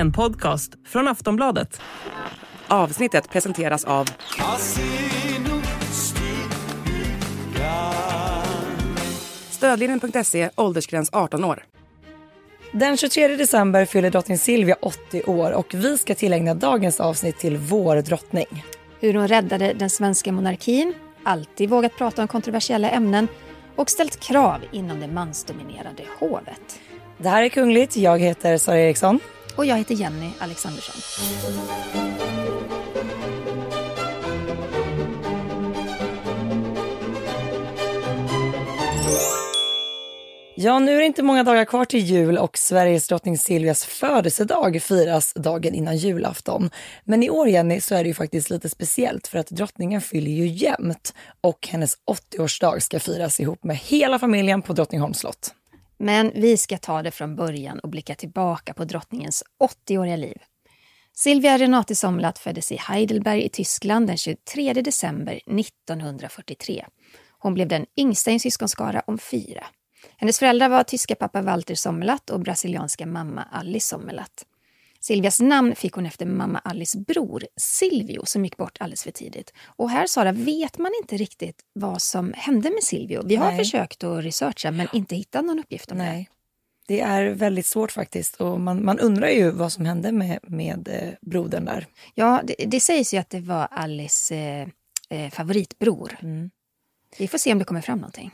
En podcast från Aftonbladet. Avsnittet presenteras av Stödlinjen.se, åldersgräns 18 år. Den 23 december fyller drottning Silvia 80 år och vi ska tillägna dagens avsnitt till vår drottning. Hur hon räddade den svenska monarkin, alltid vågat prata om kontroversiella ämnen och ställt krav inom det mansdominerade hovet. Det här är Kungligt. Jag heter Sara Eriksson. Och jag heter Jenny Alexandersson. Ja, nu är det inte många dagar kvar till jul och Sveriges drottning Silvias födelsedag firas dagen innan julafton. Men i år, Jenny, så är det ju faktiskt lite speciellt för att drottningen fyller ju jämnt och hennes 80-årsdag ska firas ihop med hela familjen på Drottningholms slott. Men vi ska ta det från början och blicka tillbaka på drottningens 80-åriga liv. Silvia Renate Sommerlath föddes i Heidelberg i Tyskland den 23 december 1943. Hon blev den yngsta i en syskonskara om fyra. Hennes föräldrar var tyska pappa Walter Sommerlath och brasilianska mamma Alice Sommerlath. Silvias namn fick hon efter mamma Alice bror Silvio som gick bort alldeles för tidigt. Och här Sara vet man inte riktigt vad som hände med Silvio. Vi har Nej. försökt att researcha men inte hittat någon uppgift om det. Nej, det är väldigt svårt faktiskt och man, man undrar ju vad som hände med, med eh, brodern där. Ja, det, det sägs ju att det var Alice eh, eh, favoritbror. Mm. Vi får se om det kommer fram någonting.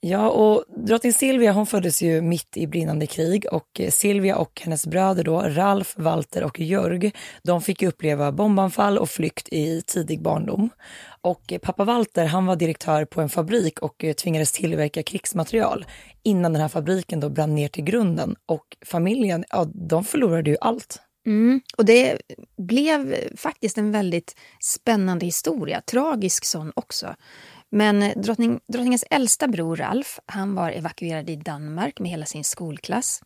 Ja, och drottning Silvia hon föddes ju mitt i brinnande krig och eh, Silvia och hennes bröder då, Ralf, Walter och Jörg, de fick uppleva bombanfall och flykt i tidig barndom. Och eh, pappa Walter, han var direktör på en fabrik och eh, tvingades tillverka krigsmaterial innan den här fabriken då brann ner till grunden och familjen, ja, de förlorade ju allt. Mm. Och det blev faktiskt en väldigt spännande historia, tragisk sån också. Men drottning, drottningens äldsta bror Ralf, han var evakuerad i Danmark med hela sin skolklass.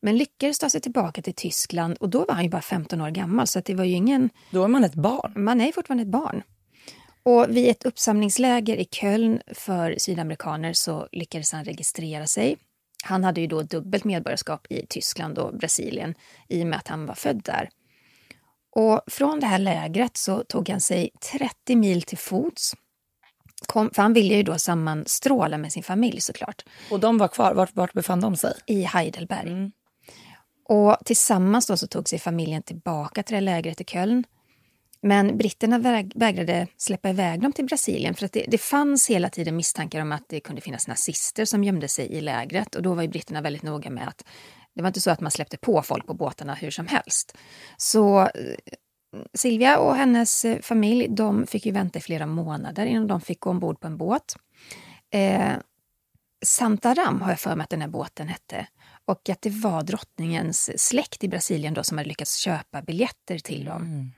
Men lyckades ta sig tillbaka till Tyskland och då var han ju bara 15 år gammal så att det var ju ingen... Då är man ett barn. Man är fortfarande ett barn. Och vid ett uppsamlingsläger i Köln för sydamerikaner så lyckades han registrera sig. Han hade ju då dubbelt medborgarskap i Tyskland och Brasilien i och med att han var född där. Och från det här lägret så tog han sig 30 mil till fots. Kom, för han ville ju då sammanstråla med sin familj såklart. Och de var kvar, vart, vart befann de sig? I Heidelberg. Mm. Och tillsammans då så tog sig familjen tillbaka till det lägret i Köln. Men britterna väg, vägrade släppa iväg dem till Brasilien för att det, det fanns hela tiden misstankar om att det kunde finnas nazister som gömde sig i lägret och då var ju britterna väldigt noga med att det var inte så att man släppte på folk på båtarna hur som helst. Så eh, Silvia och hennes eh, familj de fick ju vänta i flera månader innan de fick gå ombord på en båt. Eh, Santaram har jag för mig att den här båten hette. Och att det var drottningens släkt i Brasilien då som hade lyckats köpa biljetter till dem. Mm.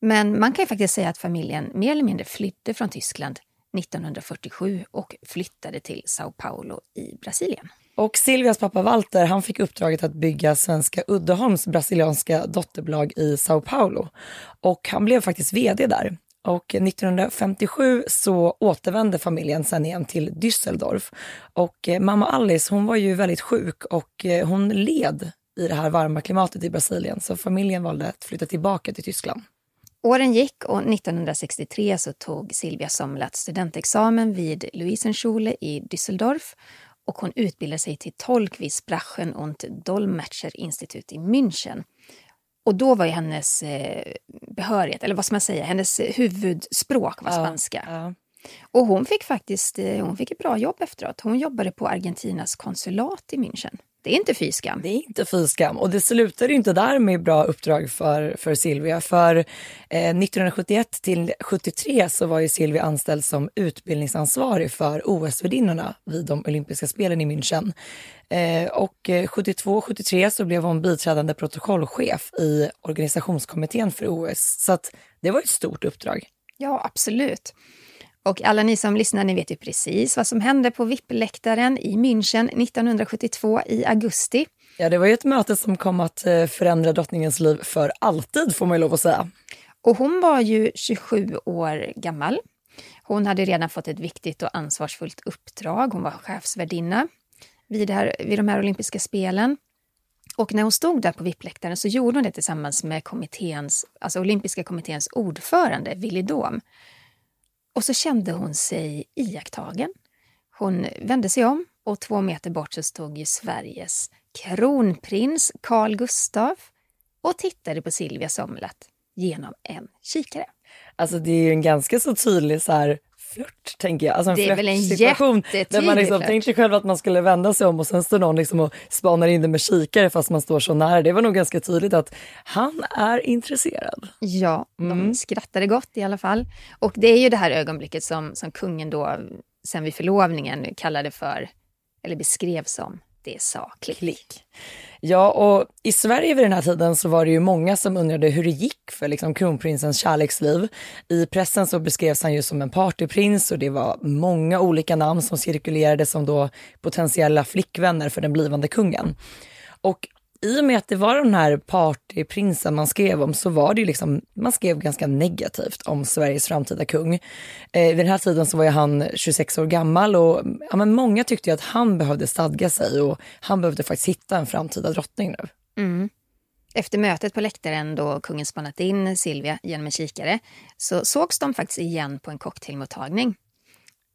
Men man kan ju faktiskt säga att familjen mer eller mindre flydde från Tyskland 1947 och flyttade till Sao Paulo i Brasilien. Och Silvias pappa Walter han fick uppdraget att bygga Svenska Uddeholms brasilianska dotterbolag i Sao Paulo. Och han blev faktiskt vd där. Och 1957 så återvände familjen sen igen till Düsseldorf. Och eh, mamma Alice hon var ju väldigt sjuk och eh, hon led i det här varma klimatet i Brasilien. Så familjen valde att flytta tillbaka till Tyskland. Åren gick och 1963 så tog Silvia Sommerlath studentexamen vid Luisenschule i Düsseldorf och hon utbildade sig till tolk vid Sprachen und Dolmetscherinstitut i München. Och då var ju hennes eh, behörighet, eller vad ska man säga, hennes huvudspråk var spanska. Ja. Och hon fick faktiskt eh, hon fick ett bra jobb efteråt. Hon jobbade på Argentinas konsulat i München. Det är inte fy skam. Det är inte fy skam. Och det slutade inte där med bra uppdrag för, för Silvia. För eh, 1971 till 73 så var ju Silvia anställd som utbildningsansvarig för OS-värdinnorna vid de olympiska spelen i München. Eh, och eh, 72-73 så blev hon biträdande protokollchef i organisationskommittén för OS. Så att det var ett stort uppdrag. Ja, absolut. Och alla ni som lyssnar, ni vet ju precis vad som hände på VIP-läktaren i München 1972 i augusti. Ja, det var ju ett möte som kom att eh, förändra drottningens liv för alltid får man ju lov att säga. Och hon var ju 27 år gammal. Hon hade redan fått ett viktigt och ansvarsfullt uppdrag. Hon var chefsvärdinna vid, här, vid de här olympiska spelen. Och när hon stod där på VIP-läktaren så gjorde hon det tillsammans med kommitténs, alltså olympiska kommitténs ordförande Willy Dom. Och så kände hon sig iakttagen. Hon vände sig om och två meter bort så stod ju Sveriges kronprins Carl Gustaf och tittade på Silvia Sommerlath genom en kikare. Alltså det är ju en ganska så tydlig så här flört, tänker jag. Alltså en Det är väl en Där man liksom, flört. tänk dig själv att man skulle vända sig om och sen står någon liksom och spanar in det med kikare fast man står så nära. Det var nog ganska tydligt att han är intresserad. Ja, de skrattade gott i alla fall. Och det är ju det här ögonblicket som, som kungen då sen vid förlovningen kallade för, eller beskrev som, det sa klick. Klick. Ja, och i Sverige vid den här tiden så var det ju många som undrade hur det gick för liksom kronprinsens kärleksliv. I pressen så beskrevs han ju som en partyprins och det var många olika namn som cirkulerade som då potentiella flickvänner för den blivande kungen. Och i och med att det var den här partyprinsen man skrev om så var det ju liksom, man skrev ganska negativt om Sveriges framtida kung. Eh, vid den här tiden så var ju han 26 år gammal och ja, men många tyckte ju att han behövde stadga sig och han behövde faktiskt hitta en framtida drottning nu. Mm. Efter mötet på läktaren då kungen spanat in Silvia genom en kikare så sågs de faktiskt igen på en cocktailmottagning.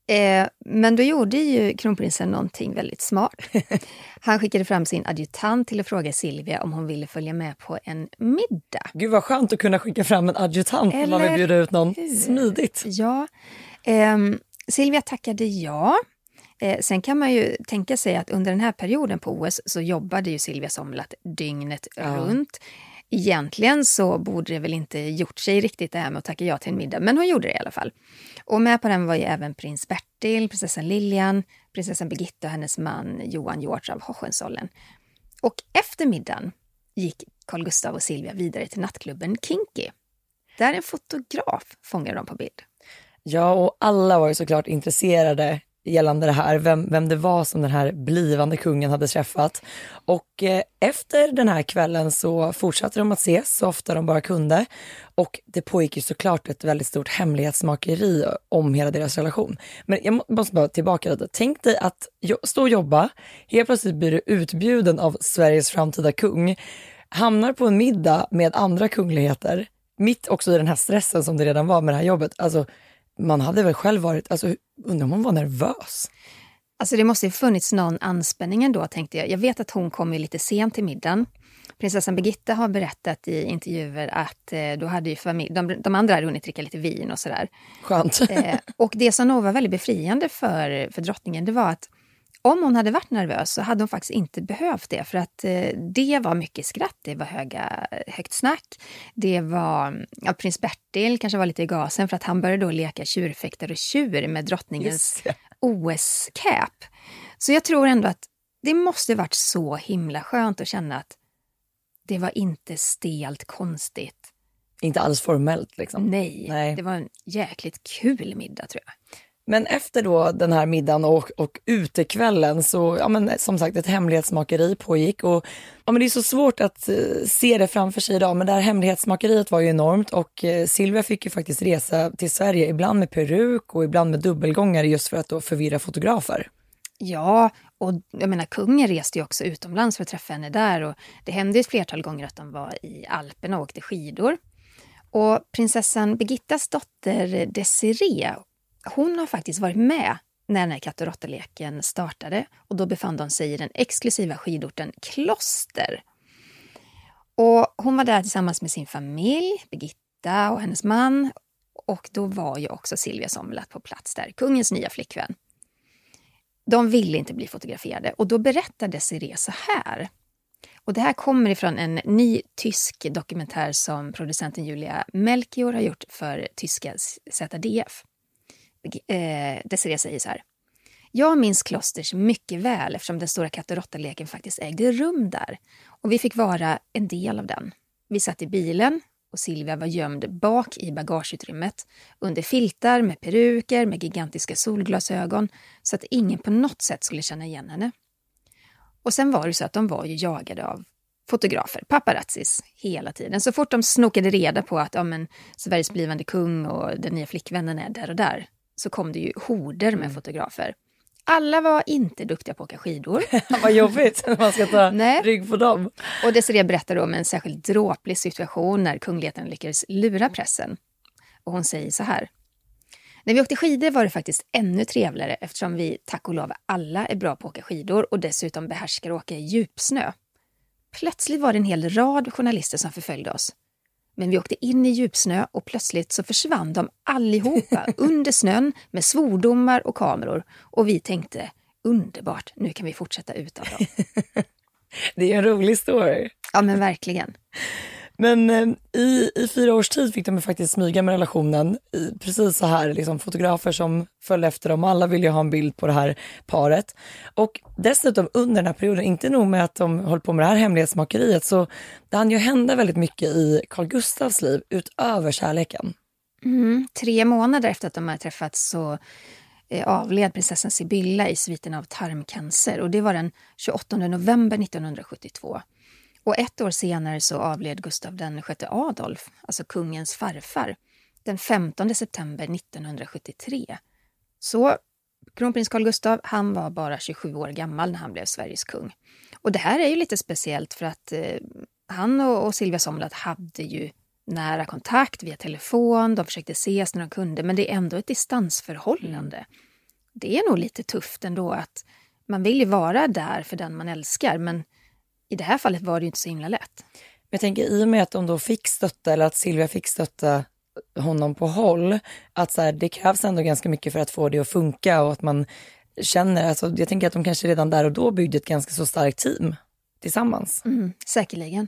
Eh, men då gjorde ju kronprinsen någonting väldigt smart. Han skickade fram sin adjutant till att fråga Silvia om hon ville följa med på en middag. Gud vad skönt att kunna skicka fram en adjutant om man vill Eller bjuda ut någon smidigt. Ja, ehm, Silvia tackade ja. Eh, sen kan man ju tänka sig att under den här perioden på OS så jobbade ju Silvia Sommerlath dygnet runt. Egentligen så borde det väl inte gjort sig riktigt det här med att tacka ja till en middag, men hon gjorde det i alla fall. Och med på den var ju även prins Bertil, prinsessan Lilian, prinsessan Birgitta och hennes man Johan George av Hohenzollern. Och efter middagen gick Carl Gustaf och Silvia vidare till nattklubben Kinky. Där en fotograf fångade dem på bild. Ja, och alla var ju såklart intresserade gällande det här, vem, vem det var som den här blivande kungen hade träffat. Och eh, efter den här kvällen så fortsatte de att ses så ofta de bara kunde. Och det pågick ju såklart ett väldigt stort hemlighetsmakeri om hela deras relation. Men jag måste bara tillbaka lite. Tänk dig att jo- stå och jobba, helt plötsligt blir du utbjuden av Sveriges framtida kung, hamnar på en middag med andra kungligheter, mitt också i den här stressen som det redan var med det här jobbet. Alltså, man hade väl själv varit, alltså undrar om hon var nervös? Alltså det måste ju funnits någon anspänning ändå, tänkte jag. Jag vet att hon kom ju lite sent till middagen. Prinsessan Birgitta har berättat i intervjuer att eh, då hade ju familj, de, de andra hade hunnit dricka lite vin och sådär. Skönt. Eh, och det som nog var väldigt befriande för, för drottningen, det var att om hon hade varit nervös så hade hon faktiskt inte behövt det. För att eh, det var mycket skratt, det var höga, högt snack. Det var, ja, prins Bertil kanske var lite i gasen för att han började då leka tjurfäktare och tjur med drottningens. OS-cap. Så jag tror ändå att det måste varit så himla skönt att känna att det var inte stelt konstigt. Inte alls formellt liksom. Nej, Nej. det var en jäkligt kul middag tror jag. Men efter då den här middagen och, och utekvällen så, ja men som sagt ett hemlighetsmakeri pågick och ja men det är så svårt att eh, se det framför sig idag men det här hemlighetsmakeriet var ju enormt och eh, Silvia fick ju faktiskt resa till Sverige ibland med peruk och ibland med dubbelgångare just för att då förvirra fotografer. Ja, och jag menar kungen reste ju också utomlands för att träffa henne där och det hände ju ett flertal gånger att de var i Alperna och åkte skidor. Och prinsessan Birgittas dotter Desiree, hon har faktiskt varit med när den här katt och råttaleken startade och då befann de sig i den exklusiva skidorten Kloster. Och hon var där tillsammans med sin familj, Birgitta och hennes man och då var ju också Silvia Sommerlath på plats där, kungens nya flickvän. De ville inte bli fotograferade och då berättade Desiree så här. Och det här kommer ifrån en ny tysk dokumentär som producenten Julia Melchior har gjort för tyska ZDF. Eh, Desiree säger så här. Jag minns Klosters mycket väl eftersom den stora katt och råttaleken faktiskt ägde rum där. Och vi fick vara en del av den. Vi satt i bilen och Silvia var gömd bak i bagageutrymmet under filtar med peruker med gigantiska solglasögon så att ingen på något sätt skulle känna igen henne. Och sen var det så att de var ju jagade av fotografer, paparazzis, hela tiden. Så fort de snokade reda på att ja, men, Sveriges blivande kung och den nya flickvännen är där och där så kom det ju horder med fotografer. Alla var inte duktiga på att åka skidor. Vad jobbigt när man ska ta Nej. rygg på dem. Och Desirée berättar om en särskilt dråplig situation när kungligheten lyckades lura pressen. Och hon säger så här. När vi åkte skidor var det faktiskt ännu trevligare eftersom vi tack och lov alla är bra på att åka skidor och dessutom behärskar att åka i djupsnö. Plötsligt var det en hel rad journalister som förföljde oss. Men vi åkte in i djupsnö och plötsligt så försvann de allihopa under snön med svordomar och kameror. Och vi tänkte, underbart, nu kan vi fortsätta utan dem. Det är en rolig story. Ja men verkligen. Men eh, i, i fyra års tid fick de faktiskt smyga med relationen. I, precis så här, liksom, fotografer som följde efter dem. Alla ville ju ha en bild på det här paret. Och dessutom under den här perioden, inte nog med att de höll på med det här hemlighetsmakeriet, så det hann ju hända väldigt mycket i Carl Gustavs liv utöver kärleken. Mm. Tre månader efter att de hade träffats så eh, avled prinsessan Sibylla i sviten av tarmcancer. Och det var den 28 november 1972. Och ett år senare så avled Gustav den sjätte Adolf, alltså kungens farfar, den 15 september 1973. Så kronprins Carl Gustav, han var bara 27 år gammal när han blev Sveriges kung. Och det här är ju lite speciellt för att eh, han och, och Silvia Sommerlath hade ju nära kontakt via telefon, de försökte ses när de kunde, men det är ändå ett distansförhållande. Det är nog lite tufft ändå att man vill ju vara där för den man älskar, men i det här fallet var det ju inte så himla lätt. Jag tänker i och med att de då fick stötta, eller att Silvia fick stötta honom på håll, att så här, det krävs ändå ganska mycket för att få det att funka och att man känner, alltså, jag tänker att de kanske redan där och då byggde ett ganska så starkt team tillsammans. Mm, säkerligen.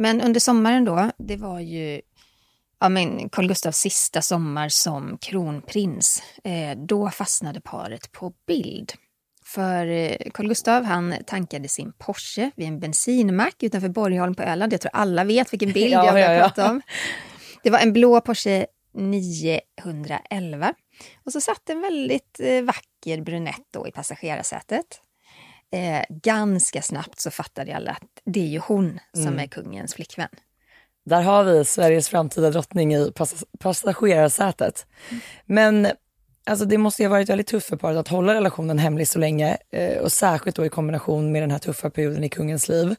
Men under sommaren då, det var ju ja, men Carl Gustavs sista sommar som kronprins. Eh, då fastnade paret på bild. För eh, Carl Gustav han tankade sin Porsche vid en bensinmack utanför Borgholm på Öland. Jag tror alla vet vilken bild Ja, jag vill ja, ja. prata om. Det var en blå Porsche 911. Och så satt en väldigt eh, vacker brunett då i passagerarsätet. Eh, ganska snabbt så fattade alla att det är ju hon som Mm. är kungens flickvän. Där har vi Sveriges framtida drottning i pass- passagerarsätet. Men alltså, det måste ju ha varit väldigt tufft för paret att hålla relationen hemlig så länge eh, och särskilt då i kombination med den här tuffa perioden i kungens liv.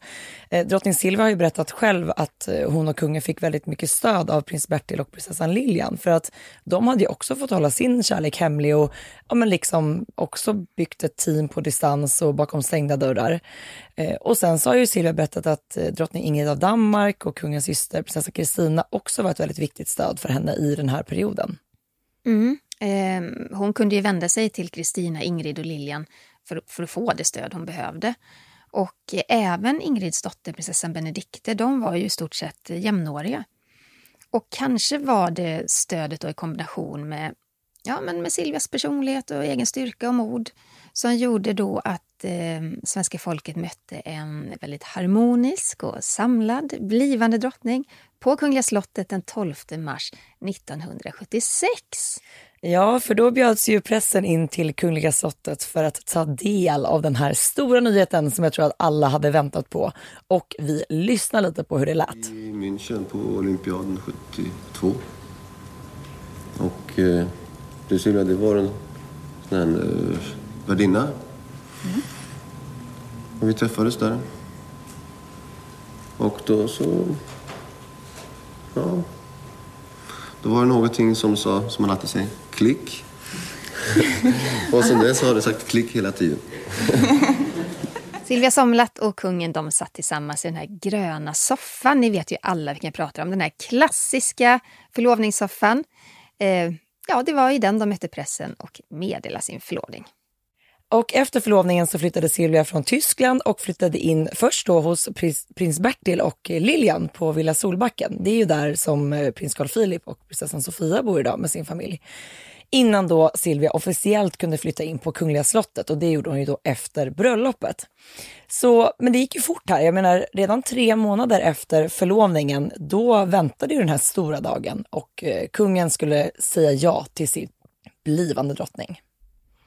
Eh, drottning Silvia har ju berättat själv att eh, hon och kungen fick väldigt mycket stöd av prins Bertil och prinsessan Lilian för att de hade ju också fått hålla sin kärlek hemlig och ja, men liksom också byggt ett team på distans och bakom stängda dörrar. Eh, och sen så har ju Silvia berättat att eh, drottning Ingrid av Danmark och kungens syster prinsessa Kristina också var ett väldigt viktigt stöd för henne i den här perioden. Mm. Eh, hon kunde ju vända sig till Kristina, Ingrid och Lilian för, för att få det stöd hon behövde. Och eh, även Ingrids dotter, prinsessan Benedikte, de var ju i stort sett jämnåriga. Och kanske var det stödet då i kombination med, ja, men med Silvias personlighet och egen styrka och mod som gjorde då att eh, svenska folket mötte en väldigt harmonisk och samlad blivande drottning på Kungliga slottet den 12 mars 1976. Ja, för då bjöds ju pressen in till Kungliga slottet för att ta del av den här stora nyheten som jag tror att alla hade väntat på. Och vi lyssnar lite på hur det lät. i München på olympiaden 72. Och eh, Silvia, det var en sån här eh, värdinna. Och vi träffades där. Och då så... Ja. Då var det någonting som sa, som man alltid säger, klick. och sen dess har det sagt klick hela tiden. Silvia Sommerlath och kungen de satt tillsammans i den här gröna soffan. Ni vet ju alla vilken jag pratar om. Den här klassiska förlovningssoffan. Eh, ja, det var i den de mötte pressen och meddelade sin förlovning. Och efter förlovningen så flyttade Silvia från Tyskland och flyttade in först då hos prins, prins Bertil och Lilian på Villa Solbacken. Det är ju där som eh, prins Carl Philip och prinsessan Sofia bor idag med sin familj. Innan då Silvia officiellt kunde flytta in på Kungliga slottet och det gjorde hon ju då efter bröllopet. Så, men det gick ju fort här. Jag menar, redan tre månader efter förlovningen, då väntade ju den här stora dagen och eh, kungen skulle säga ja till sin blivande drottning.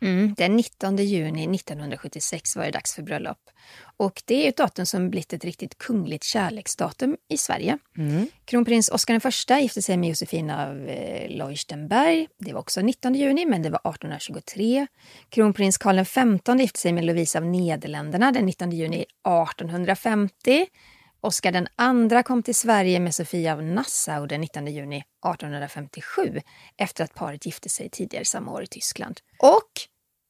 Mm, den 19 juni 1976 var det dags för bröllop. Och det är ett datum som blivit ett riktigt kungligt kärleksdatum i Sverige. Mm. Kronprins Oscar I gifte sig med Josefina av eh, Leuchtenberg. Det var också 19 juni, men det var 1823. Kronprins Karl XV gifte sig med Lovisa av Nederländerna den 19 juni 1850. Oscar den andra kom till Sverige med Sofia av Nassau den 19 juni 1857 efter att paret gifte sig tidigare samma år i Tyskland. Och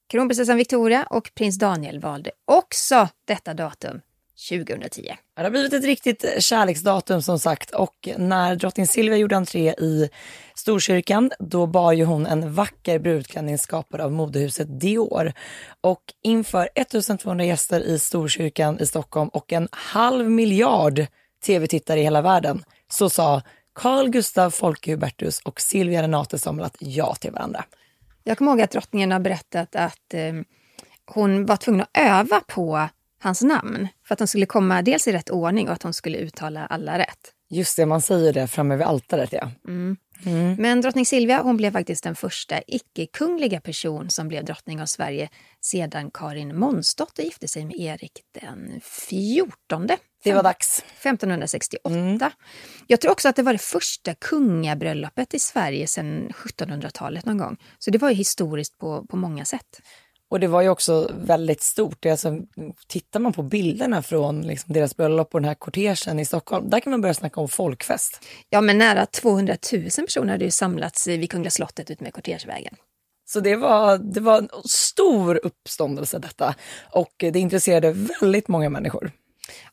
kronprinsessan Victoria och prins Daniel valde också detta datum 2010. Det har blivit ett riktigt kärleksdatum som sagt och när drottning Silvia gjorde entré i Storkyrkan då bar ju hon en vacker brudklänning skapad av modehuset Dior. Och inför 1200 gäster i Storkyrkan i Stockholm och en halv miljard tv-tittare i hela världen så sa Carl Gustav Folke Hubertus och Silvia Renate samlat ja till varandra. Jag kommer ihåg att drottningen har berättat att eh, hon var tvungen att öva på hans namn för att de skulle komma dels i rätt ordning och att hon skulle uttala alla rätt. Just det, man säger det framme vid altaret ja. Mm. Mm. Men drottning Silvia hon blev faktiskt den första icke-kungliga person som blev drottning av Sverige sedan Karin Månsdotter gifte sig med Erik den 14. Det var dags. 1568. Mm. Jag tror också att det var det första kungabröllopet i Sverige sedan 1700-talet någon gång. Så det var ju historiskt på, på många sätt. Och det var ju också väldigt stort. Alltså, tittar man på bilderna från liksom, deras bröllop och den här kortegen i Stockholm, där kan man börja snacka om folkfest. Ja, men nära 200 000 personer hade ju samlats vid Kungliga slottet ut med kortegevägen. Så det var, det var en stor uppståndelse detta och det intresserade väldigt många människor.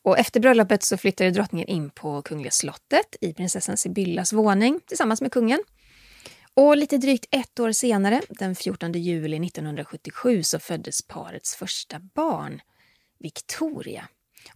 Och efter bröllopet så flyttade drottningen in på Kungliga slottet i prinsessan Sibyllas våning tillsammans med kungen. Och lite drygt ett år senare, den 14 juli 1977, så föddes parets första barn, Victoria.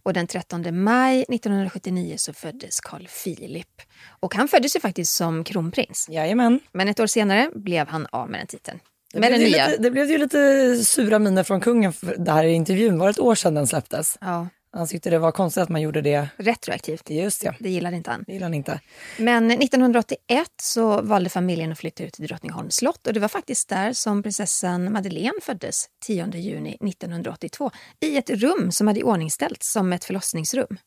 Och den 13 maj 1979 så föddes Carl Philip. Och han föddes ju faktiskt som kronprins. Jajamän. Men ett år senare blev han av med den titeln. Det blev, nya... lite, det blev ju lite sura miner från kungen för det här i intervjun. Var det ett år sedan den släpptes? Ja. Han tyckte det var konstigt att man gjorde det retroaktivt. Just ja. Det gillade inte han. Det gillade han inte. Men 1981 så valde familjen att flytta ut till Drottningholms slott och det var faktiskt där som prinsessan Madeleine föddes 10 juni 1982 i ett rum som hade iordningställts som ett förlossningsrum.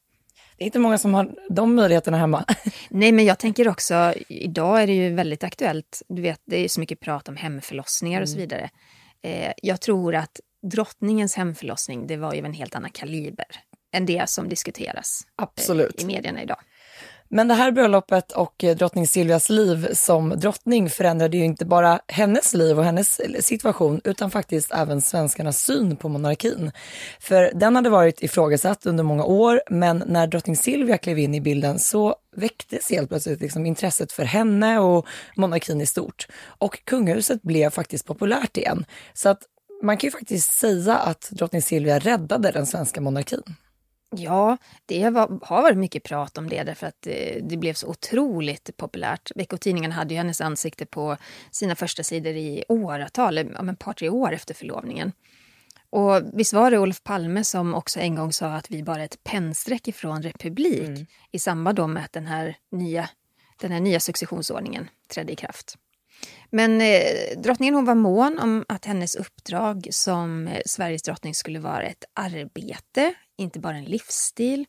Det är inte många som har de möjligheterna hemma. Nej, men jag tänker också, idag är det ju väldigt aktuellt. Du vet, det är så mycket prat om hemförlossningar mm. och så mm. vidare. Eh, jag tror att drottningens hemförlossning, det var ju en helt annan kaliber än det som diskuteras eh, Absolut. i medierna idag. Men det här bröllopet och eh, drottning Silvias liv som drottning förändrade ju inte bara hennes liv och hennes situation utan faktiskt även svenskarnas syn på monarkin. För den hade varit ifrågasatt under många år men när drottning Silvia klev in i bilden så väcktes helt plötsligt liksom intresset för henne och monarkin i stort. Och kungahuset blev faktiskt populärt igen. Så att man kan ju faktiskt säga att drottning Silvia räddade den svenska monarkin. Ja, det var, har varit mycket prat om det därför att det, eh, det blev så otroligt populärt. Veckotidningen hade ju hennes ansikte på sina första sidor i åratal, om ett par tre år efter förlovningen. Och visst var det Olof Palme som också en gång sa att vi bara är ett pennstreck ifrån republik mm. i samband med att den här nya, den här nya successionsordningen trädde i kraft. Men eh, drottningen hon var mån om att hennes uppdrag som eh, Sveriges drottning skulle vara ett arbete, inte bara en livsstil.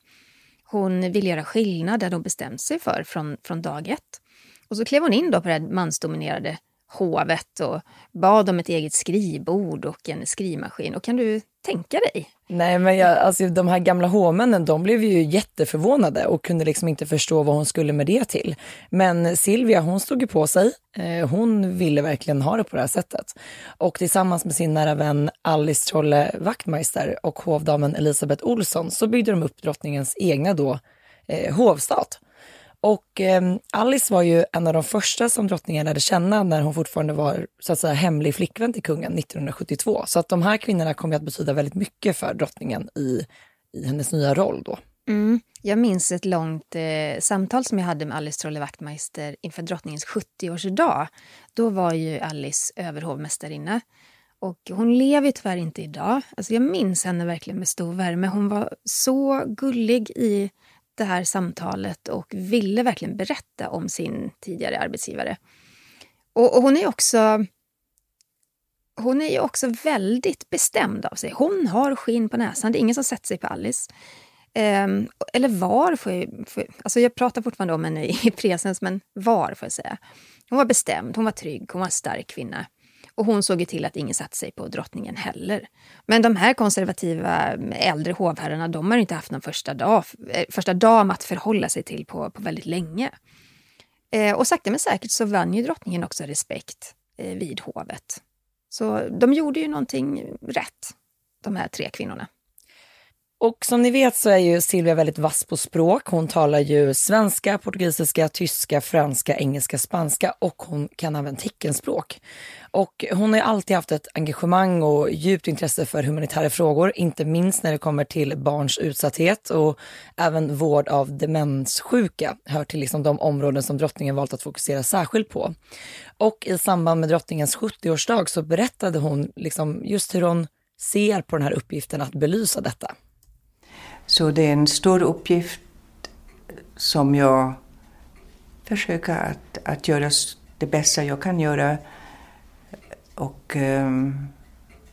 Hon ville göra skillnad, det hade hon bestämt sig för från, från dag ett. Och så klev hon in då på det här mansdominerade hovet och bad om ett eget skrivbord och en skrivmaskin. Och kan du tänka dig? Nej, men jag, alltså, de här gamla hovmännen de blev ju jätteförvånade och kunde liksom inte förstå vad hon skulle med det till. Men Silvia, hon stod ju på sig. Eh, hon ville verkligen ha det på det här sättet. Och tillsammans med sin nära vän Alice Trolle Wachtmeister och hovdamen Elisabeth Olsson så byggde de upp drottningens egna då, eh, hovstat. Och eh, Alice var ju en av de första som drottningen lärde känna när hon fortfarande var så att säga hemlig flickvän till kungen 1972. Så att de här kvinnorna kommer att betyda väldigt mycket för drottningen i, i hennes nya roll då. Mm. Jag minns ett långt eh, samtal som jag hade med Alice Trolle Wachtmeister inför drottningens 70-årsdag. Då var ju Alice överhovmästarinna. Och hon lever tyvärr inte idag. Alltså jag minns henne verkligen med stor värme. Hon var så gullig i det här samtalet och ville verkligen berätta om sin tidigare arbetsgivare. Och, och hon är också hon är ju också väldigt bestämd av sig. Hon har skinn på näsan. Det är ingen som sätter sig på Alice. Um, eller var, får jag, får, alltså jag pratar fortfarande om henne i presens, men var får jag säga. Hon var bestämd, hon var trygg, hon var en stark kvinna. Och hon såg ju till att ingen satte sig på drottningen heller. Men de här konservativa äldre hovherrarna, de har inte haft någon första, dag, eh, första dam att förhålla sig till på, på väldigt länge. Eh, och sakta men säkert så vann ju drottningen också respekt eh, vid hovet. Så de gjorde ju någonting rätt, de här tre kvinnorna. Och som ni vet så är ju Silvia väldigt vass på språk. Hon talar ju svenska, portugisiska, tyska, franska, engelska, spanska och hon kan även teckenspråk. Och hon har alltid haft ett engagemang och djupt intresse för humanitära frågor, inte minst när det kommer till barns utsatthet och även vård av demenssjuka hör till liksom de områden som drottningen valt att fokusera särskilt på. Och i samband med drottningens 70-årsdag så berättade hon liksom just hur hon ser på den här uppgiften att belysa detta. Så det är en stor uppgift som jag försöker att, att göra det bästa jag kan göra. Och, ehm,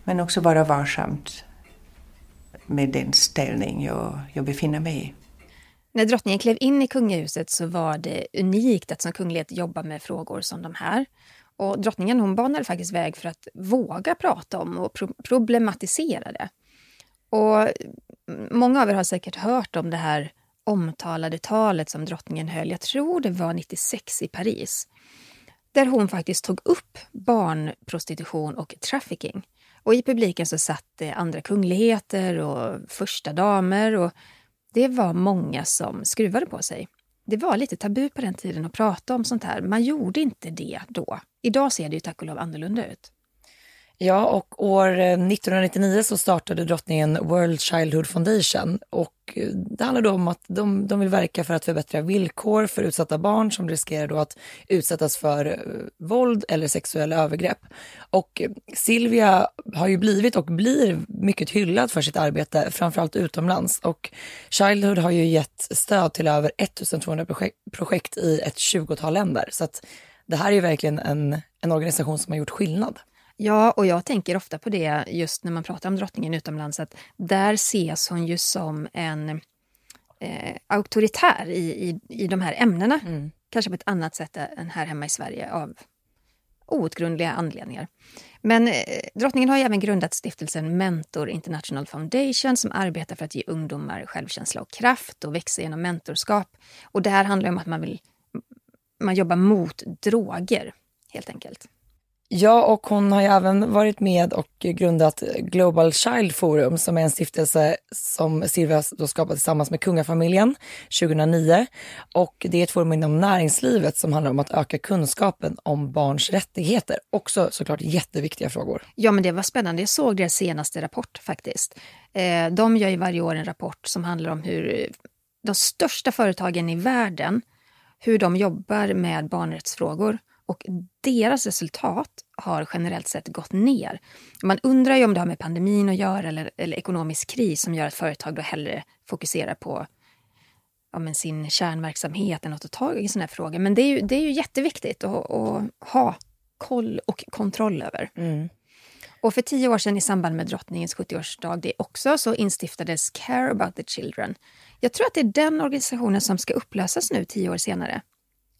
men också vara varsamt med den ställning jag, jag befinner mig i. När drottningen klev in i kungahuset så var det unikt att som kunglighet jobba med frågor som de här. Och drottningen hon banade faktiskt väg för att våga prata om och pro problematisera det. Och många av er har säkert hört om det här omtalade talet som drottningen höll, jag tror det var 96 i Paris, där hon faktiskt tog upp barnprostitution och trafficking. Och i publiken så satt det andra kungligheter och första damer och det var många som skruvade på sig. Det var lite tabu på den tiden att prata om sånt här. Man gjorde inte det då. Idag ser det ju tack och lov annorlunda ut. Ja, och år eh, 1999 så startade drottningen World Childhood Foundation och eh, det handlar då om att de, de vill verka för att förbättra villkor för utsatta barn som riskerar då att utsättas för eh, våld eller sexuella övergrepp. Och Silvia har ju blivit och blir mycket hyllad för sitt arbete, framförallt utomlands. Och Childhood har ju gett stöd till över 1200 projekt, projekt i ett 20-tal länder. Så att det här är ju verkligen en, en organisation som har gjort skillnad. Ja, och jag tänker ofta på det just när man pratar om drottningen utomlands, att där ses hon ju som en eh, auktoritär i, i, i de här ämnena. Mm. Kanske på ett annat sätt än här hemma i Sverige av outgrundliga anledningar. Men eh, drottningen har ju även grundat stiftelsen Mentor International Foundation som arbetar för att ge ungdomar självkänsla och kraft och växa genom mentorskap. Och det här handlar om att man vill man jobbar mot droger, helt enkelt. Ja, och hon har ju även varit med och grundat Global Child Forum som är en stiftelse som Silvia då skapat tillsammans med kungafamiljen 2009. Och det är ett forum inom näringslivet som handlar om att öka kunskapen om barns rättigheter. Också såklart jätteviktiga frågor. Ja, men det var spännande. Jag såg deras senaste rapport faktiskt. Eh, de gör ju varje år en rapport som handlar om hur de största företagen i världen, hur de jobbar med barnrättsfrågor. Och deras resultat har generellt sett gått ner. Man undrar ju om det har med pandemin att göra eller, eller ekonomisk kris som gör att företag då hellre fokuserar på ja, men sin kärnverksamhet än att ta tag i sådana här frågor. Men det är ju, det är ju jätteviktigt att, att ha koll och kontroll över. Mm. Och för tio år sedan i samband med drottningens 70-årsdag det också så instiftades Care about the Children. Jag tror att det är den organisationen som ska upplösas nu tio år senare.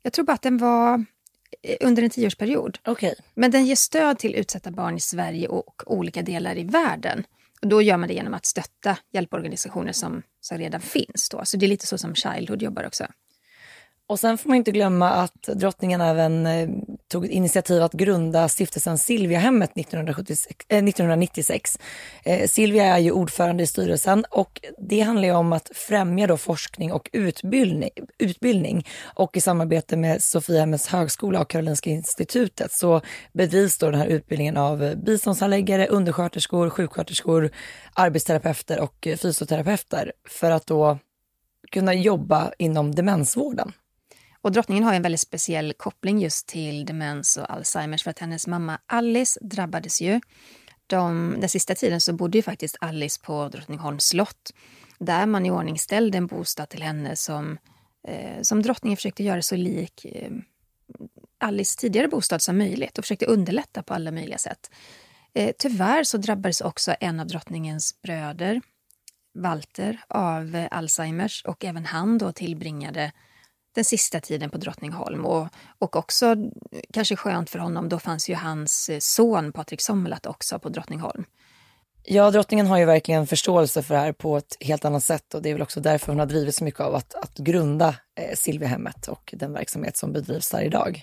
Jag tror bara att den var under en tioårsperiod. Okay. Men den ger stöd till utsatta barn i Sverige och olika delar i världen. Och då gör man det genom att stötta hjälporganisationer som, som redan finns. Då. Så det är lite så som Childhood jobbar också. Och sen får man inte glömma att drottningen även eh, tog initiativ att grunda stiftelsen Silviahemmet 1976, eh, 1996. Eh, Silvia är ju ordförande i styrelsen och det handlar ju om att främja då forskning och utbildning, utbildning. Och i samarbete med Sofiahemmets högskola och Karolinska institutet så bedrivs då den här utbildningen av biståndshandläggare, undersköterskor, sjuksköterskor, arbetsterapeuter och fysioterapeuter för att då kunna jobba inom demensvården. Och drottningen har en väldigt speciell koppling just till demens och Alzheimers för att hennes mamma Alice drabbades ju. De, den sista tiden så bodde ju faktiskt Alice på Drottningholms slott där man i ordning ställde en bostad till henne som, eh, som drottningen försökte göra så lik eh, Alice tidigare bostad som möjligt och försökte underlätta på alla möjliga sätt. Eh, tyvärr så drabbades också en av drottningens bröder, Walter, av eh, Alzheimers och även han då tillbringade den sista tiden på Drottningholm. Och, och också, kanske skönt för honom, då fanns ju hans eh, son Patrik Sommelat också på Drottningholm. Ja, drottningen har ju verkligen förståelse för det här på ett helt annat sätt och det är väl också därför hon har drivit så mycket av att, att grunda eh, Silviahemmet och den verksamhet som bedrivs där idag.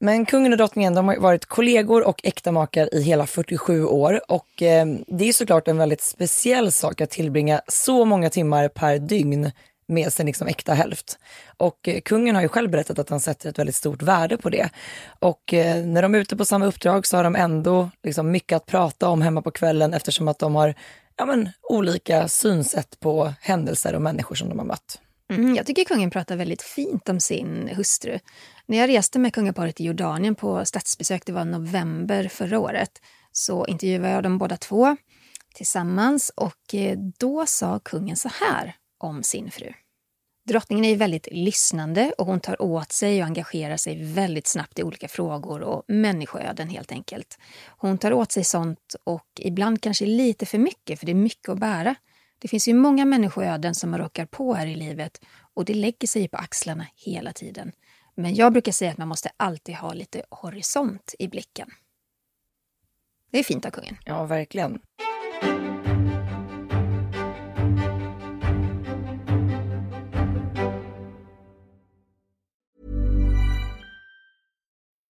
Men kungen och drottningen de har varit kollegor och äktamakar i hela 47 år och eh, det är såklart en väldigt speciell sak att tillbringa så många timmar per dygn med sin liksom äkta hälft. Och eh, kungen har ju själv berättat att han sätter ett väldigt stort värde på det. Och eh, när de är ute på samma uppdrag så har de ändå liksom mycket att prata om hemma på kvällen eftersom att de har ja, men, olika synsätt på händelser och människor som de har mött. Mm, jag tycker kungen pratar väldigt fint om sin hustru. När jag reste med kungaparet i Jordanien på statsbesök, det var november förra året, så intervjuade jag dem båda två tillsammans och eh, då sa kungen så här om sin fru. Drottningen är väldigt lyssnande och hon tar åt sig och engagerar sig väldigt snabbt i olika frågor och människoöden helt enkelt. Hon tar åt sig sånt och ibland kanske lite för mycket för det är mycket att bära. Det finns ju många människoöden som man råkar på här i livet och det lägger sig på axlarna hela tiden. Men jag brukar säga att man måste alltid ha lite horisont i blicken. Det är fint av kungen. Ja, verkligen.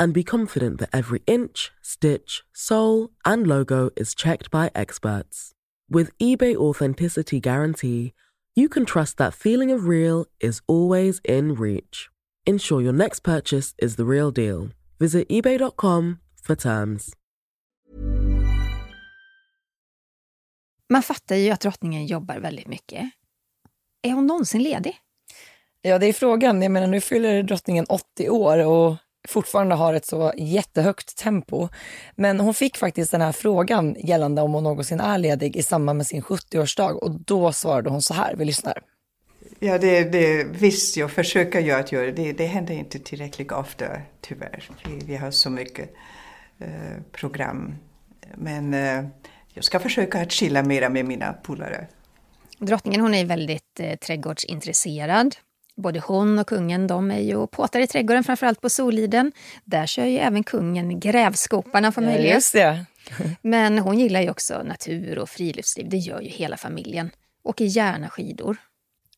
and be confident that every inch, stitch, sole, and logo is checked by experts. With eBay Authenticity Guarantee, you can trust that feeling of real is always in reach. Ensure your next purchase is the real deal. Visit eBay.com for terms. Man fattar ju att drottningen jobbar väldigt mycket. Är hon någonsin ledig? Ja, det är frågan. Jag menar, nu fyller drottningen 80 år och fortfarande har ett så jättehögt tempo. Men hon fick faktiskt den här frågan gällande om hon någonsin är ledig i samband med sin 70-årsdag och då svarade hon så här, vi lyssnar. Ja, det, det, visst, jag försöker ju att göra det. Det händer inte tillräckligt ofta, tyvärr. Vi, vi har så mycket eh, program. Men eh, jag ska försöka att chilla mera med mina polare. Drottningen hon är väldigt eh, trädgårdsintresserad. Både hon och kungen de är ju och påtar i trädgården, framförallt på Soliden. Där kör ju även kungen grävskoparna för möjlighet. Ja, just det. Men hon gillar ju också natur och friluftsliv. Det gör ju hela familjen. Åker gärna skidor.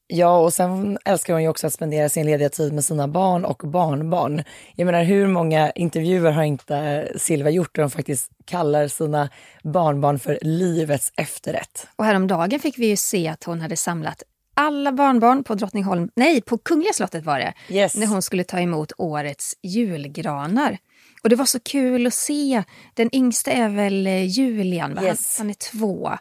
Ja, och sen älskar hon ju också att spendera sin lediga tid med sina barn och barnbarn. Jag menar, hur många intervjuer har inte Silva gjort där hon faktiskt kallar sina barnbarn för livets efterrätt? Och häromdagen fick vi ju se att hon hade samlat alla barnbarn på Drottningholm, nej, på Kungliga slottet var det, yes. när hon skulle ta emot årets julgranar. Och det var så kul att se. Den yngsta är väl Julian, va? Yes. Han, han är två.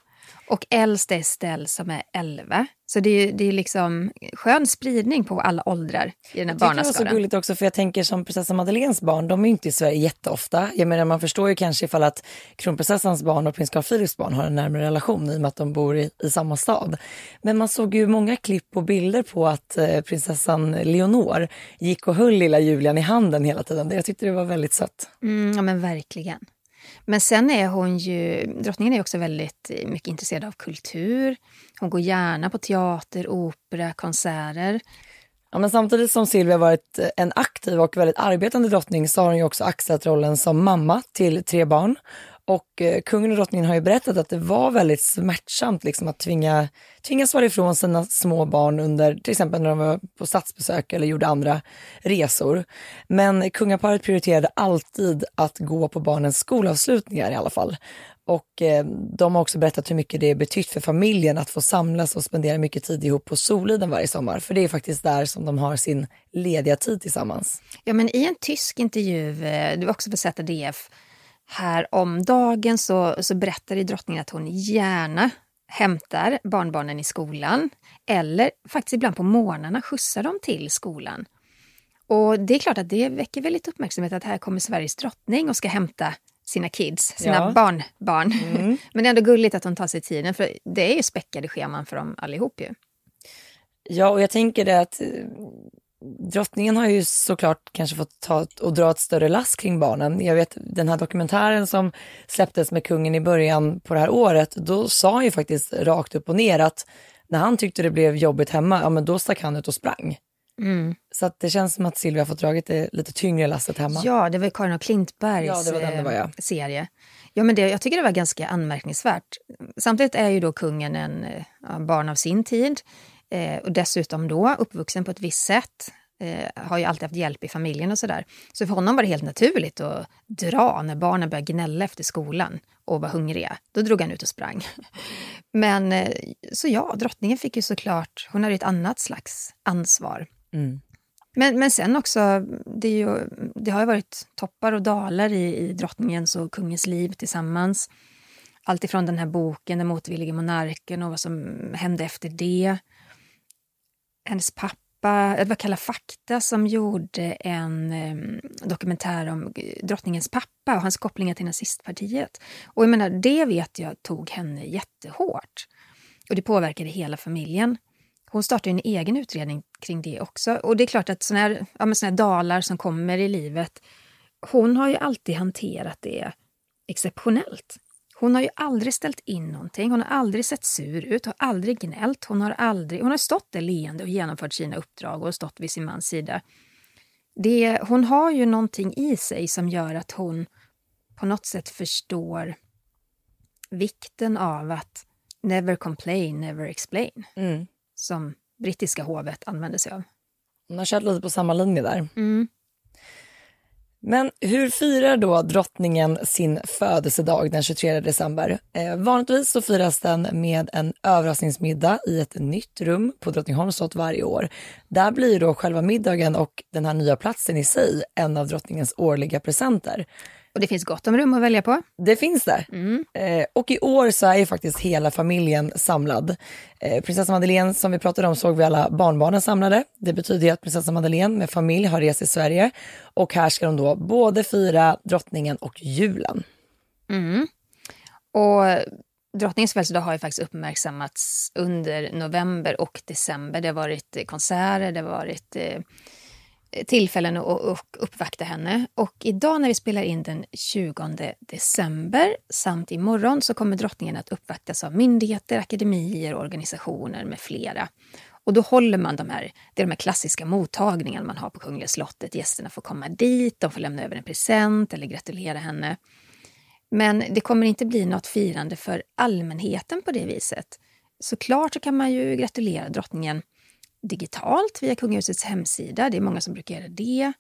Och äldst är Estelle som är elva. Så det är, det är liksom skön spridning på alla åldrar i den här barnaskaran. Det var så gulligt också för jag tänker som prinsessan Madeleines barn, de är inte i Sverige jätteofta. Jag menar man förstår ju kanske ifall att kronprinsessans barn och prins Carl Philips barn har en närmare relation i och med att de bor i, i samma stad. Men man såg ju många klipp och bilder på att eh, prinsessan Leonor gick och höll lilla Julian i handen hela tiden. Jag tyckte det var väldigt sött. Mm, ja men verkligen. Men sen är hon ju, drottningen är också väldigt eh, mycket intresserad av kultur. Hon går gärna på teater, opera, konserter. Ja, men samtidigt som Silvia varit eh, en aktiv och väldigt arbetande drottning så har hon ju också axlat rollen som mamma till tre barn. Och eh, kungen och drottningen har ju berättat att det var väldigt smärtsamt liksom, att tvinga, tvingas vara ifrån sina små barn under till exempel när de var på statsbesök eller gjorde andra resor. Men kungaparet prioriterade alltid att gå på barnens skolavslutningar i alla fall. Och eh, de har också berättat hur mycket det betytt för familjen att få samlas och spendera mycket tid ihop på Soliden varje sommar. För det är faktiskt där som de har sin lediga tid tillsammans. Ja, men i en tysk intervju, eh, det var också på ZDF, här om dagen så, så berättade drottningen att hon gärna hämtar barnbarnen i skolan eller faktiskt ibland på morgnarna skjutsar dem till skolan. Och det är klart att det väcker väldigt uppmärksamhet att här kommer Sveriges drottning och ska hämta sina kids, sina ja. barnbarn. Mm. Men det är ändå gulligt att hon tar sig tiden för det är ju späckade scheman för dem allihop ju. Ja, och jag tänker det att drottningen har ju såklart kanske fått ta och dra ett större lass kring barnen. Jag vet den här dokumentären som släpptes med kungen i början på det här året, då sa han ju faktiskt rakt upp och ner att när han tyckte det blev jobbigt hemma, ja men då stack han ut och sprang. Mm. Så att det känns som att Silvia fått dragit det lite tyngre lasset hemma. Ja, det var Karin och Klintbergs ja, det var den det var, ja. Eh, serie. Ja, men det, jag tycker det var ganska anmärkningsvärt. Samtidigt är ju då kungen en ja, barn av sin tid. Eh, och dessutom då uppvuxen på ett visst sätt. Eh, har ju alltid haft hjälp i familjen och sådär. Så för honom var det helt naturligt att dra när barnen började gnälla efter skolan och var hungriga. Då drog han ut och sprang. Men eh, så ja, drottningen fick ju såklart, hon hade ett annat slags ansvar. Mm. Men, men sen också, det, ju, det har ju varit toppar och dalar i, i drottningens och kungens liv tillsammans. Alltifrån den här boken Den motvillige monarken och vad som hände efter det hennes pappa, det var Kalla fakta som gjorde en eh, dokumentär om eh, drottningens pappa och hans kopplingar till nazistpartiet. Och jag menar, det vet jag tog henne jättehårt. Och det påverkade hela familjen. Hon startade en egen utredning kring det också. Och det är klart att såna här, ja, såna här dalar som kommer i livet, hon har ju alltid hanterat det exceptionellt. Hon har ju aldrig ställt in någonting, hon har aldrig sett sur ut, har aldrig gnällt, hon har, aldrig, hon har stått där leende och genomfört sina uppdrag och stått vid sin mans sida. Det, hon har ju någonting i sig som gör att hon på något sätt förstår vikten av att never complain, never explain. Mm. Som brittiska hovet använder sig av. Hon har kört lite på samma linje där. Mm. Men hur firar då drottningen sin födelsedag den 23 december? Eh, vanligtvis så firas den med en överraskningsmiddag i ett nytt rum på Drottningholms slott varje år. Där blir då själva middagen och den här nya platsen i sig en av drottningens årliga presenter. Och det finns gott om rum att välja på. Det finns det. Mm. Eh, och i år så är ju faktiskt hela familjen samlad. Eh, prinsessa Madeleine som vi pratade om såg vi alla barnbarnen samlade. Det betyder ju att prinsessa Madeleine med familj har rest i Sverige och här ska de då både fira drottningen och julen. Mm. Och drottningens födelsedag har ju faktiskt uppmärksammats under november och december. Det har varit konserter, det har varit eh, tillfällen att uppvakta henne. Och idag när vi spelar in den 20 december samt imorgon så kommer drottningen att uppvaktas av myndigheter, akademier, organisationer med flera. Och då håller man de här, det är de här klassiska mottagningarna man har på Kungliga slottet. Gästerna får komma dit, de får lämna över en present eller gratulera henne. Men det kommer inte bli något firande för allmänheten på det viset. Såklart så kan man ju gratulera drottningen digitalt via kungahusets hemsida. Det är många som brukar göra det.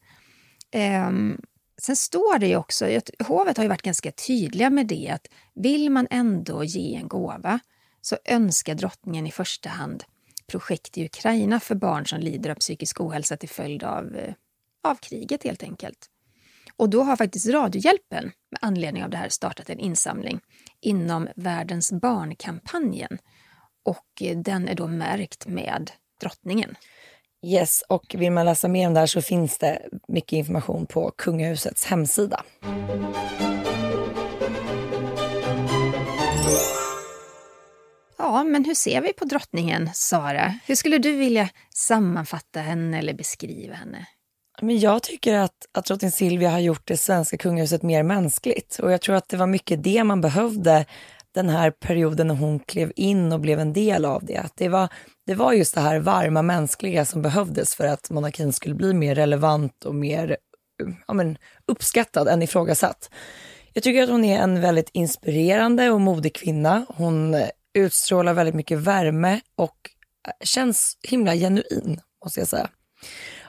Um, sen står det ju också, hovet har ju varit ganska tydliga med det, att vill man ändå ge en gåva så önskar drottningen i första hand projekt i Ukraina för barn som lider av psykisk ohälsa till följd av, eh, av kriget helt enkelt. Och då har faktiskt Radiohjälpen med anledning av det här startat en insamling inom Världens barnkampanjen. Och eh, den är då märkt med drottningen. Yes, och vill man läsa mer om det här så finns det mycket information på kungahusets hemsida. Ja, men hur ser vi på drottningen, Sara? Hur skulle du vilja sammanfatta henne eller beskriva henne? Men jag tycker att, att drottning Silvia har gjort det svenska kungahuset mer mänskligt. Och jag tror att det var mycket det man behövde den här perioden när hon klev in och blev en del av det. Att det, var, det var just det här varma mänskliga som behövdes för att monarkin skulle bli mer relevant och mer ja, men, uppskattad än ifrågasatt. Jag tycker att hon är en väldigt inspirerande och modig kvinna. Hon utstrålar väldigt mycket värme och känns himla genuin, måste jag säga.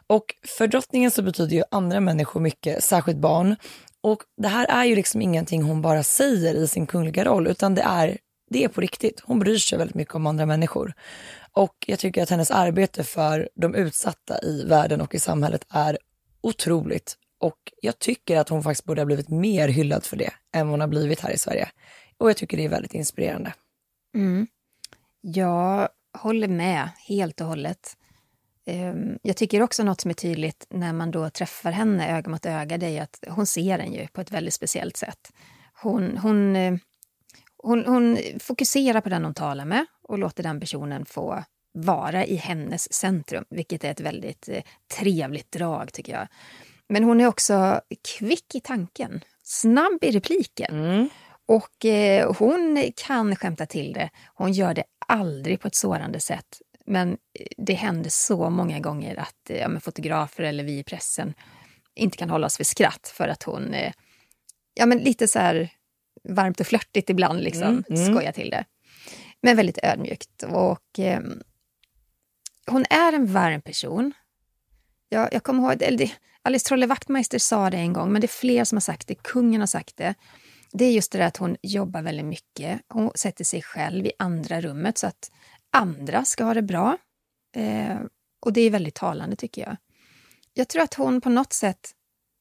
Och för drottningen så betyder ju andra människor mycket, särskilt barn. Och det här är ju liksom ingenting hon bara säger i sin kungliga roll, utan det är, det är på riktigt. Hon bryr sig väldigt mycket om andra människor. Och jag tycker att hennes arbete för de utsatta i världen och i samhället är otroligt. Och jag tycker att hon faktiskt borde ha blivit mer hyllad för det än vad hon har blivit här i Sverige. Och jag tycker det är väldigt inspirerande. Mm. Jag håller med helt och hållet. Ehm, jag tycker också något som är tydligt när man då träffar henne öga mot öga, det är att hon ser en ju på ett väldigt speciellt sätt. Hon, hon, eh, hon, hon fokuserar på den hon talar med och låter den personen få vara i hennes centrum, vilket är ett väldigt eh, trevligt drag tycker jag. Men hon är också kvick i tanken, snabb i repliken. Mm. Och eh, hon kan skämta till det. Hon gör det aldrig på ett sårande sätt. Men det händer så många gånger att eh, ja, fotografer eller vi i pressen inte kan hålla oss för skratt för att hon, eh, ja men lite så här varmt och flörtigt ibland liksom, mm, mm. skojar till det. Men väldigt ödmjukt. Och eh, hon är en varm person. Jag, jag kommer ihåg, eller det, Alice Trolle Wachtmeister sa det en gång, men det är fler som har sagt det. Kungen har sagt det. Det är just det där att hon jobbar väldigt mycket. Hon sätter sig själv i andra rummet så att andra ska ha det bra. Eh, och det är väldigt talande tycker jag. Jag tror att hon på något sätt,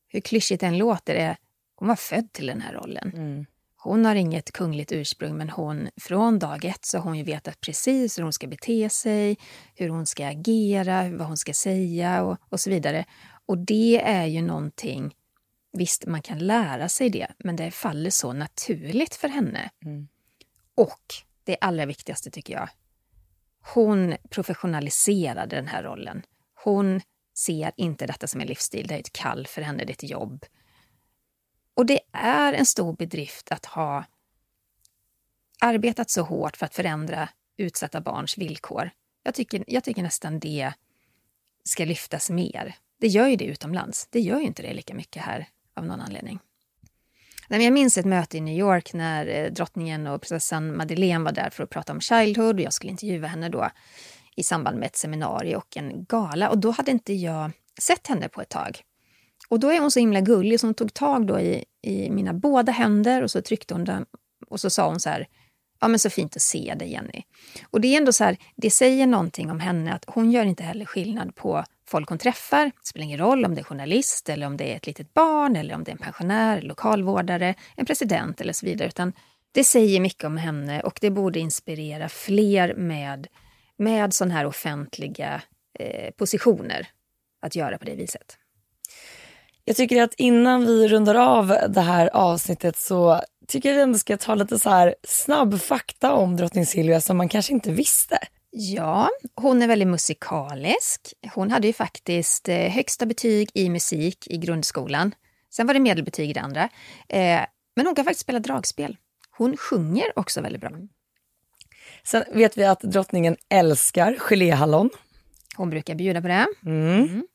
hur klyschigt den låter, är hon var född till den här rollen. Mm. Hon har inget kungligt ursprung men hon, från dag ett så har hon ju vetat precis hur hon ska bete sig, hur hon ska agera, vad hon ska säga och, och så vidare. Och det är ju någonting, visst man kan lära sig det, men det faller så naturligt för henne. Mm. Och det allra viktigaste tycker jag, hon professionaliserade den här rollen. Hon ser inte detta som en livsstil, det är ett kall för henne, det är ett jobb. Och det är en stor bedrift att ha arbetat så hårt för att förändra utsatta barns villkor. Jag tycker, jag tycker nästan det ska lyftas mer. Det gör ju det utomlands. Det gör ju inte det lika mycket här av någon anledning. Jag minns ett möte i New York när eh, drottningen och prinsessan Madeleine var där för att prata om Childhood och jag skulle intervjua henne då i samband med ett seminarium och en gala och då hade inte jag sett henne på ett tag. Och då är hon så himla gullig så hon tog tag då i, i mina båda händer och så tryckte hon dem och så sa hon så här Ja men så fint att se dig Jenny. Och det är ändå så här, det säger någonting om henne att hon gör inte heller skillnad på folk hon träffar. Det spelar ingen roll om det är journalist eller om det är ett litet barn eller om det är en pensionär, lokalvårdare, en president eller så vidare. Utan det säger mycket om henne och det borde inspirera fler med, med sådana här offentliga eh, positioner att göra på det viset. Jag tycker att innan vi rundar av det här avsnittet så tycker jag att vi ändå ska ta lite så här snabb fakta om drottning Silvia som man kanske inte visste. Ja, hon är väldigt musikalisk. Hon hade ju faktiskt eh, högsta betyg i musik i grundskolan. Sen var det medelbetyg i det andra. Eh, men hon kan faktiskt spela dragspel. Hon sjunger också väldigt bra. Sen vet vi att drottningen älskar geléhallon. Hon brukar bjuda på det. Mm. Mm.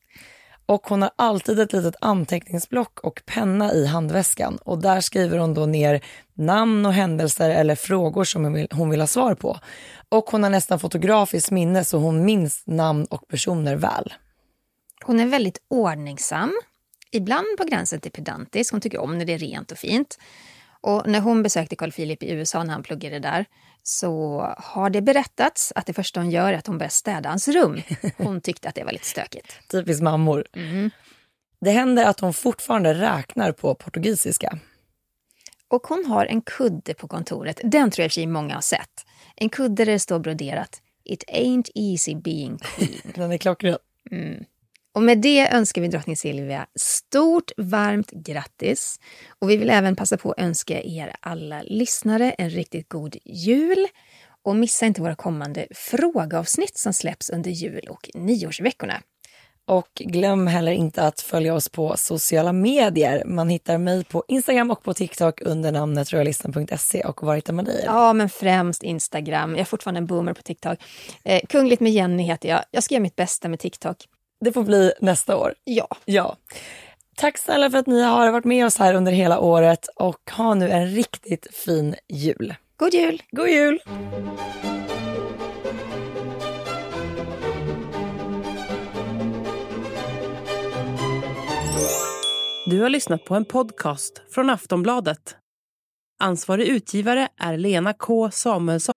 Och hon har alltid ett litet anteckningsblock och penna i handväskan och där skriver hon då ner namn och händelser eller frågor som hon vill, hon vill ha svar på. Och hon har nästan fotografiskt minne så hon minns namn och personer väl. Hon är väldigt ordningsam, ibland på gränsen till pedantisk. Hon tycker om när det är rent och fint. Och när hon besökte Carl Philip i USA när han pluggade där så har det berättats att det första hon gör är att hon börjar städa hans rum. Hon tyckte att det var lite stökigt. Typiskt mammor. Mm. Det händer att hon fortfarande räknar på portugisiska. Och hon har en kudde på kontoret. Den tror jag sig många har sett. En kudde där det står broderat It ain't easy being queen. Den är klockren. Mm. Och med det önskar vi drottning Silvia stort varmt grattis. Och vi vill även passa på att önska er alla lyssnare en riktigt god jul. Och missa inte våra kommande frågeavsnitt som släpps under jul och nyårsveckorna. Och glöm heller inte att följa oss på sociala medier. Man hittar mig på Instagram och på TikTok under namnet royalistan.se. Och var hittar man dig? Ja, men främst Instagram. Jag är fortfarande en boomer på TikTok. Eh, Kungligt med Jenny heter jag. Jag ska göra mitt bästa med TikTok. Det får bli nästa år. Ja. Ja. Tack snälla för att ni har varit med oss här under hela året och ha nu en riktigt fin jul. God jul! God jul! Du har lyssnat på en podcast från Aftonbladet. Ansvarig utgivare är Lena K Samuelsson.